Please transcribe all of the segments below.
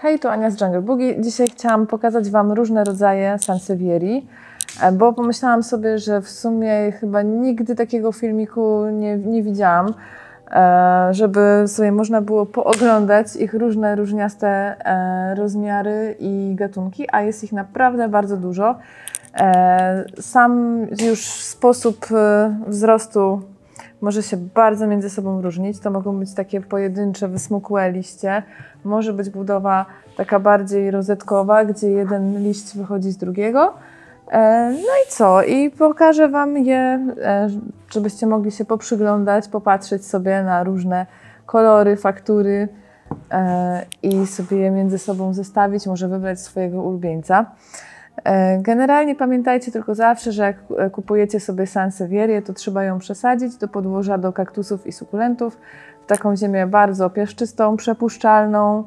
Hej, tu Ania z Jungle Boogie. Dzisiaj chciałam pokazać Wam różne rodzaje Sansevierii, e, bo pomyślałam sobie, że w sumie chyba nigdy takiego filmiku nie, nie widziałam, e, żeby sobie można było pooglądać ich różne, różniaste e, rozmiary i gatunki, a jest ich naprawdę bardzo dużo. Sam już sposób wzrostu może się bardzo między sobą różnić. To mogą być takie pojedyncze, wysmukłe liście. Może być budowa taka bardziej rozetkowa, gdzie jeden liść wychodzi z drugiego. E, no i co? I pokażę Wam je, e, żebyście mogli się poprzyglądać, popatrzeć sobie na różne kolory, faktury e, i sobie je między sobą zestawić, może wybrać swojego ulubieńca. E, generalnie pamiętajcie tylko zawsze, że jak e, kupujecie sobie sansevierię, to trzeba ją przesadzić do podłoża do kaktusów i sukulentów w taką ziemię bardzo pieszczystą, przepuszczalną,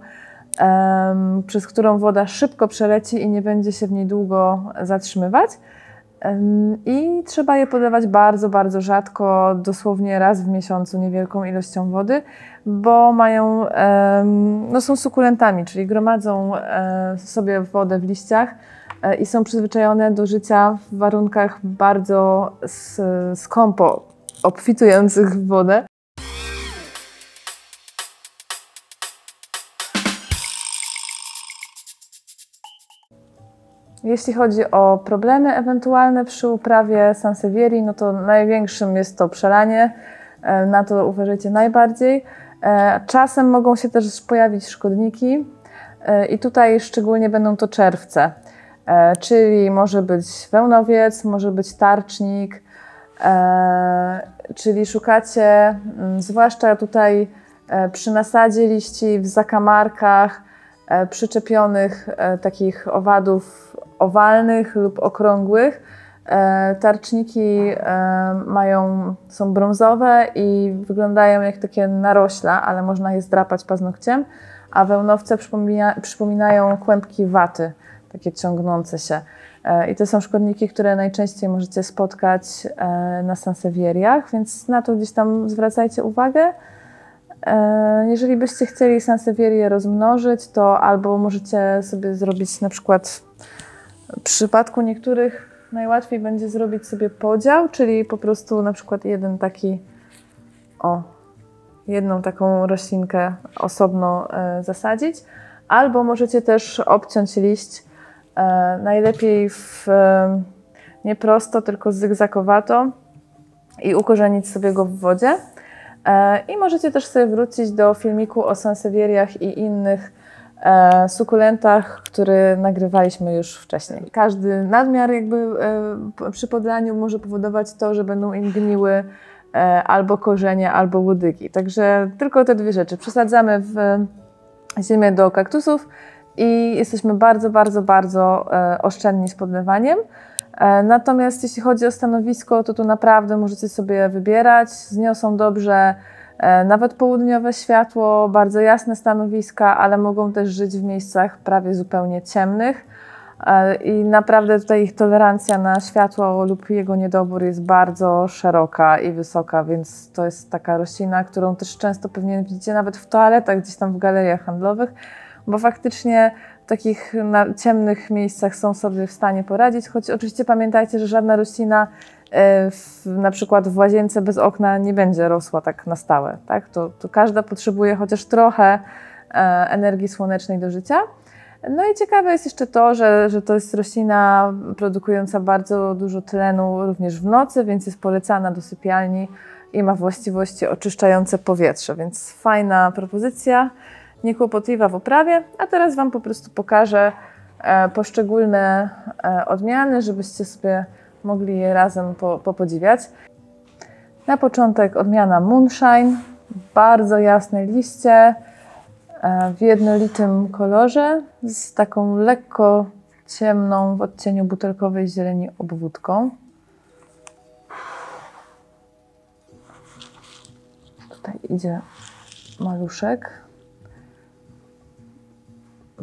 um, przez którą woda szybko przeleci i nie będzie się w niej długo zatrzymywać. Um, I trzeba je podawać bardzo, bardzo rzadko, dosłownie raz w miesiącu, niewielką ilością wody, bo mają, um, no są sukulentami, czyli gromadzą sobie wodę w liściach E, i są przyzwyczajone do życia w warunkach bardzo skąpo obfitujących w wodę. Jeśli chodzi o problemy ewentualne przy uprawie Sansevierii, no to największym jest to przelanie. E, na to uważajcie najbardziej. E, czasem mogą się też pojawić szkodniki i tutaj szczególnie będą to czerwce. E, czyli może być wełnowiec, może być tarcznik, e, czyli szukacie, mm, zwłaszcza tutaj e, przy nasadzie liści, w zakamarkach, przyczepionych takich owadów owalnych lub okrągłych. Tarczniki mają, są brązowe i wyglądają jak takie narośla, ale można je zdrapać paznokciem, a wełnowce przypomina, przypominają kłębki waty takie ciągnące się. E, I to są szkodniki, które najczęściej możecie spotkać e, na sansewieriach, więc na to gdzieś tam zwracajcie uwagę. E, jeżeli byście chcieli sansewierię rozmnożyć, to albo możecie sobie zrobić na przykład w przypadku niektórych najłatwiej będzie zrobić sobie podział, czyli po prostu na przykład jeden taki, o, jedną taką roślinkę osobno zasadzić, albo możecie też obciąć liść najlepiej w, e, nie prosto, tylko zygzakowato i ukorzenić sobie go w wodzie. E, I możecie też sobie wrócić do filmiku o sansewieriach i innych sukulentach, który nagrywaliśmy już wcześniej. Każdy nadmiar jakby przy podlaniu może powodować to, że będą im gniły albo korzenie, albo łodygi. Także tylko te dwie rzeczy. Przesadzamy w ziemię do kaktusów, i jesteśmy bardzo, bardzo, bardzo e, oszczędni z podlewaniem. E, natomiast jeśli chodzi o stanowisko, to tu naprawdę możecie sobie wybierać. Zniosą dobrze e, nawet południowe światło, bardzo jasne stanowiska, ale mogą też żyć w miejscach prawie zupełnie ciemnych. I naprawdę tutaj ich tolerancja na światło lub jego niedobór jest bardzo szeroka i wysoka, więc to jest taka roślina, którą też często pewnie widzicie nawet w toaletach, gdzieś tam w galeriach handlowych bo faktycznie w takich ciemnych miejscach są sobie w stanie poradzić, choć oczywiście pamiętajcie, że żadna roślina e, w, na przykład w łazience bez okna nie będzie rosła tak na stałe. Tak? To, to każda potrzebuje chociaż trochę e, energii słonecznej do życia. No i ciekawe jest jeszcze to, że, że to jest roślina produkująca bardzo dużo tlenu również w nocy, więc jest polecana do sypialni i ma właściwości oczyszczające powietrze, więc fajna propozycja niekłopotliwa w oprawie, a teraz Wam po prostu pokażę e, poszczególne e, odmiany, żebyście sobie mogli je razem popodziwiać. Na początek odmiana Moonshine, bardzo jasne liście e, w jednolitym kolorze z taką lekko ciemną w odcieniu butelkowej zieleni obwódką. Tutaj idzie maluszek.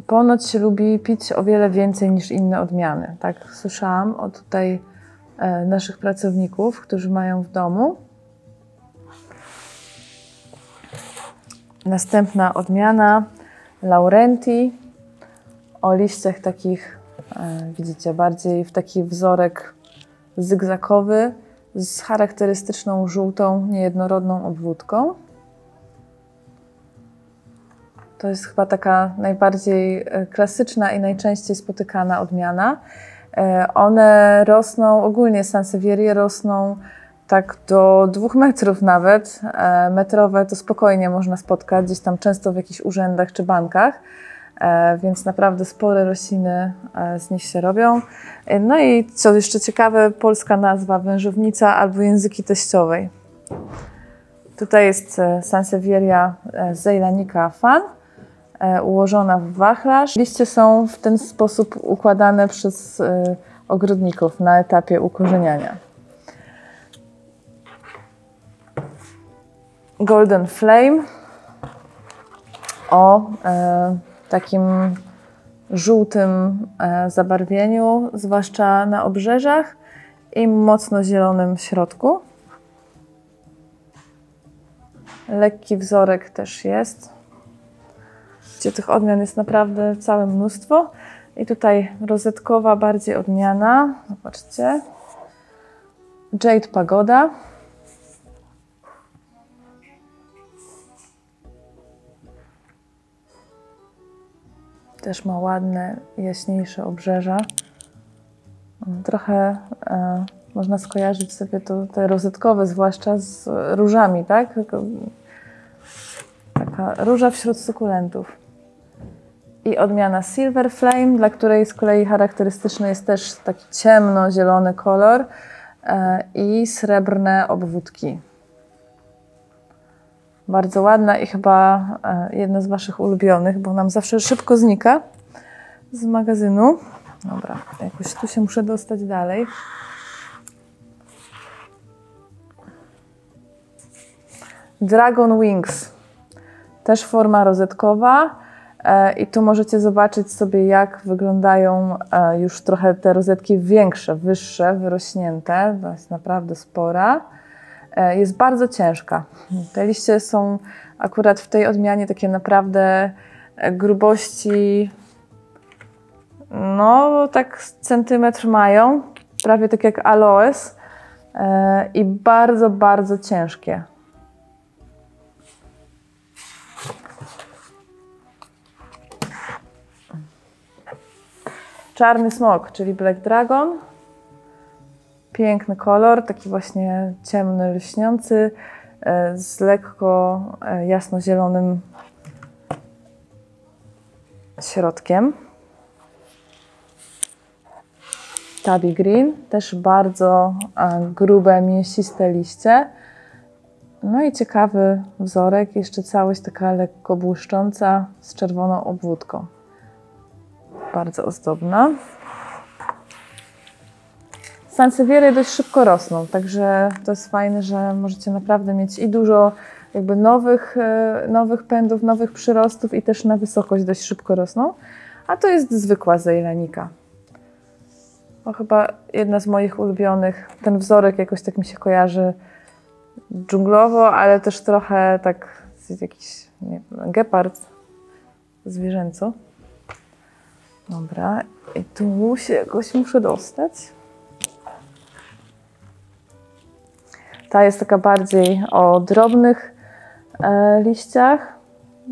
Ponoć się lubi pić o wiele więcej niż inne odmiany. Tak słyszałam od tutaj e, naszych pracowników, którzy mają w domu. Następna odmiana Laurenti. o liściach takich, e, widzicie, bardziej w taki wzorek zygzakowy z charakterystyczną żółtą, niejednorodną obwódką. To jest chyba taka najbardziej e, klasyczna i najczęściej spotykana odmiana. E, one rosną, ogólnie sansevierie rosną tak do dwóch metrów nawet. E, metrowe to spokojnie można spotkać gdzieś tam często w jakichś urzędach czy bankach, więc naprawdę spore rośliny z nich się robią. No i co jeszcze ciekawe, polska nazwa wężownica albo języki teściowej. Tutaj jest Sansevieria zejlanica fan. E, ułożona w wachlarz. Liście są w ten sposób układane przez e, ogrodników na etapie ukorzeniania. Golden Flame o e, takim żółtym zabarwieniu, zwłaszcza na obrzeżach i mocno zielonym środku. Lekki wzorek też jest gdzie tych odmian jest naprawdę całe mnóstwo. I tutaj rozetkowa bardziej odmiana. Zobaczcie. Jade Pagoda. Też ma ładne, jaśniejsze obrzeża. Trochę e, można skojarzyć sobie to, te rozetkowe, zwłaszcza z różami, tak? Taka róża wśród sukulentów i odmiana Silver Flame, dla której z kolei charakterystyczny jest też taki ciemno-zielony kolor e, i srebrne obwódki. Bardzo ładna i chyba e, jedna z Waszych ulubionych, bo nam zawsze szybko znika z magazynu. Dobra, jakoś tu się muszę dostać dalej. Dragon Wings. Też forma rozetkowa I tu możecie zobaczyć sobie, jak wyglądają e, już trochę te rozetki większe, wyższe, wyrośnięte. To jest naprawdę spora. E, jest bardzo ciężka. Te liście są akurat w tej odmianie takie naprawdę grubości, no tak centymetr mają, prawie tak jak aloes i bardzo, bardzo ciężkie. Czarny smok, czyli Black Dragon. Piękny kolor, taki właśnie ciemny, lśniący, e, z lekko e, jasno-zielonym środkiem. Tabby Green, też bardzo e, grube, mięsiste liście. No i ciekawy wzorek, jeszcze całość taka lekko błyszcząca z czerwoną obwódką bardzo ozdobna. Sanseviery dość szybko rosną, także to jest fajne, że możecie naprawdę mieć i dużo jakby nowych, e, nowych pędów, nowych przyrostów i też na wysokość dość szybko rosną. A to jest zwykła zejlanika. To chyba jedna z moich ulubionych. Ten wzorek jakoś tak mi się kojarzy dżunglowo, ale też trochę tak jakiś nie, gepard zwierzęco. Dobra, i tu się jakoś muszę dostać. Ta jest taka bardziej o drobnych e, liściach,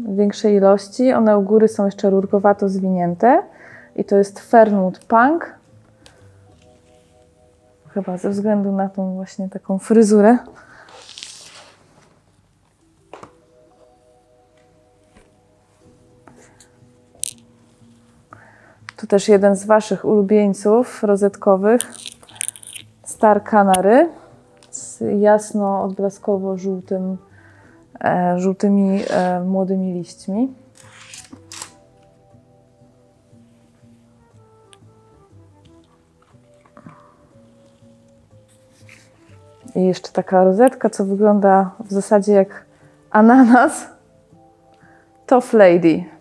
większej ilości. One u góry są jeszcze rurkowato zwinięte. I to jest Fernwood Punk. Chyba ze względu na tą właśnie taką fryzurę. Tu też jeden z Waszych ulubieńców rozetkowych, Star Canary z jasno odblaskowo-żółtym, e, żółtymi e, młodymi liśćmi. I jeszcze taka rozetka, co wygląda w zasadzie jak ananas. Tough Lady.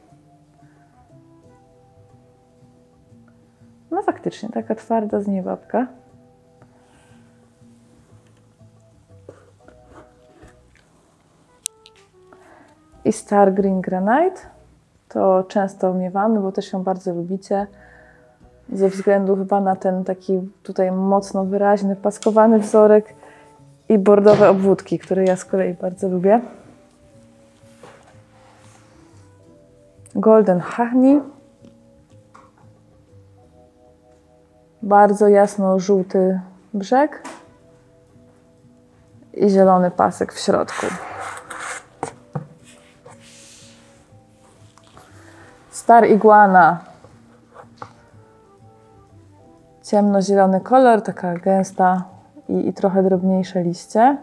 Faktycznie, taka twarda z niej babka. I Star Green Granite. to często miewamy, bo też ją bardzo lubicie. Ze względu chyba na ten taki tutaj mocno wyraźny, paskowany wzorek i bordowe obwódki, które ja z kolei bardzo lubię. Golden Honey. Bardzo jasno-żółty brzeg i zielony pasek w środku. Star Iguana. Ciemnozielony kolor, taka gęsta i, i trochę drobniejsze liście.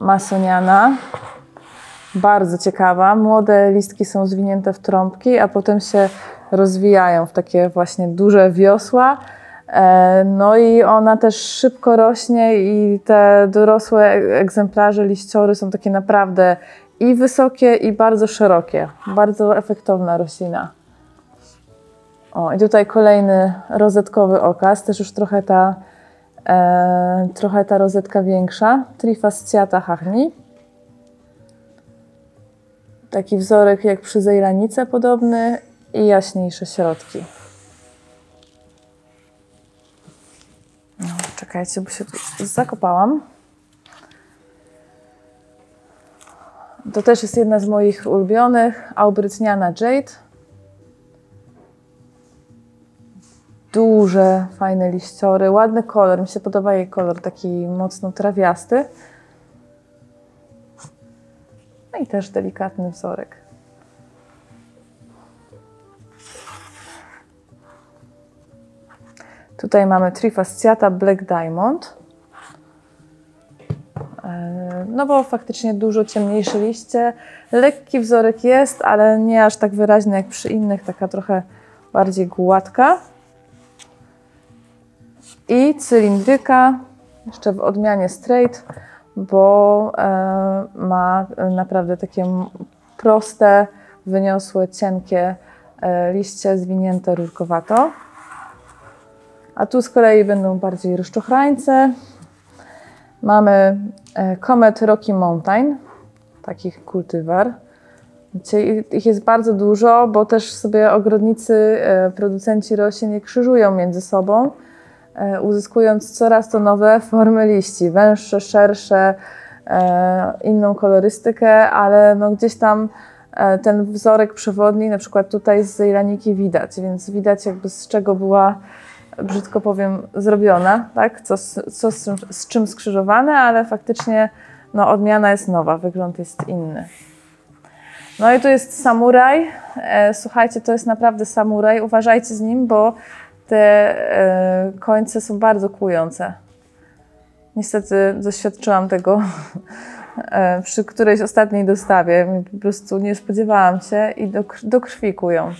Masoniana. Bardzo ciekawa. Młode listki są zwinięte w trąbki, a potem się rozwijają w takie właśnie duże wiosła. E, no i ona też szybko rośnie i te dorosłe egzemplarze liściory są takie naprawdę i wysokie i bardzo szerokie. Bardzo efektowna roślina. O, i tutaj kolejny rozetkowy okaz, też już trochę ta, e, trochę ta rozetka większa. Trifasciata hachni. Taki wzorek jak przy zejranice podobny i jaśniejsze środki. No, czekajcie, bo się tu zakopałam. To też jest jedna z moich ulubionych, Aubrytniana Jade. Duże, fajne liściory, ładny kolor. Mi się podoba jej kolor, taki mocno trawiasty. No i też delikatny wzorek. Tutaj mamy Trifasciata Black Diamond. E, no bo faktycznie dużo ciemniejsze liście. Lekki wzorek jest, ale nie aż tak wyraźny jak przy innych, taka trochę bardziej gładka. I cylindryka, jeszcze w odmianie straight, bo e, ma naprawdę takie proste, wyniosłe, cienkie e, liście zwinięte rurkowato. A tu z kolei będą bardziej rozczochrańce. Mamy Comet Rocky Mountain, takich kultywar. Ich jest bardzo dużo, bo też sobie ogrodnicy, producenci roślin je krzyżują między sobą, uzyskując coraz to nowe formy liści, węższe, szersze, inną kolorystykę, ale no gdzieś tam ten wzorek przewodni, na przykład tutaj z zejraniki widać, więc widać jakby z czego była brzydko powiem, zrobiona, tak? co, co z, czym, z czym skrzyżowane, ale faktycznie no, odmiana jest nowa, wygląd jest inny. No i tu jest samuraj. E, słuchajcie, to jest naprawdę samuraj. Uważajcie z nim, bo te e, końce są bardzo kłujące. Niestety doświadczyłam tego e, przy którejś ostatniej dostawie. Po prostu nie spodziewałam się i do, do krwi kują.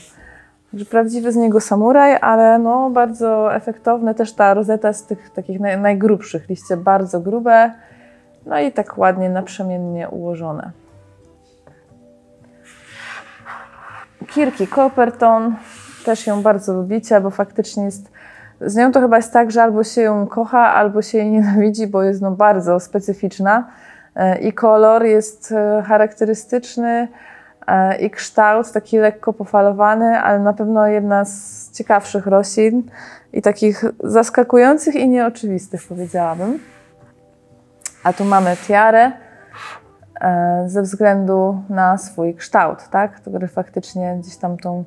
Prawdziwy z niego samuraj, ale no bardzo efektowny. Też ta rozeta z tych takich naj, najgrubszych, liście bardzo grube, no i tak ładnie naprzemiennie ułożone. Kirki Copperton, też ją bardzo lubicie, bo faktycznie jest, z nią to chyba jest tak, że albo się ją kocha, albo się jej nienawidzi, bo jest no bardzo specyficzna e, i kolor jest e, charakterystyczny, E, i kształt taki lekko pofalowany, ale na pewno jedna z ciekawszych roślin i takich zaskakujących i nieoczywistych, powiedziałabym. A tu mamy tiarę ze względu na swój kształt, tak? który faktycznie gdzieś tam tą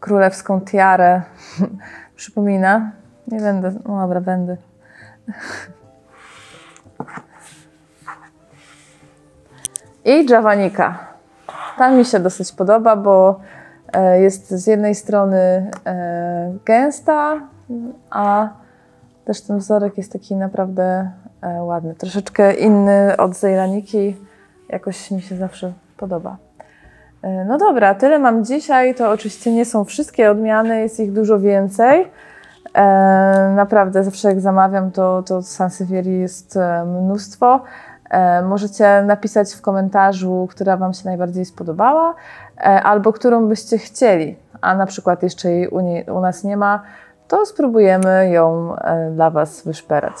królewską tiarę przypomina. Nie będę, no dobra, będę. I Javanika. Ta mi się dosyć podoba, bo e, jest z jednej strony e, gęsta, a też ten wzorek jest taki naprawdę e, ładny. Troszeczkę inny od zejraniki. Jakoś mi się zawsze podoba. No dobra, tyle mam dzisiaj. To oczywiście nie są wszystkie odmiany, jest ich dużo więcej. Naprawdę zawsze jak zamawiam, to, to Sansevierii jest mnóstwo. E, możecie napisać w komentarzu, która Wam się najbardziej spodobała, e, albo którą byście chcieli, a na przykład jeszcze jej u, nie, u nas nie ma, to spróbujemy ją e, dla Was wyszperać.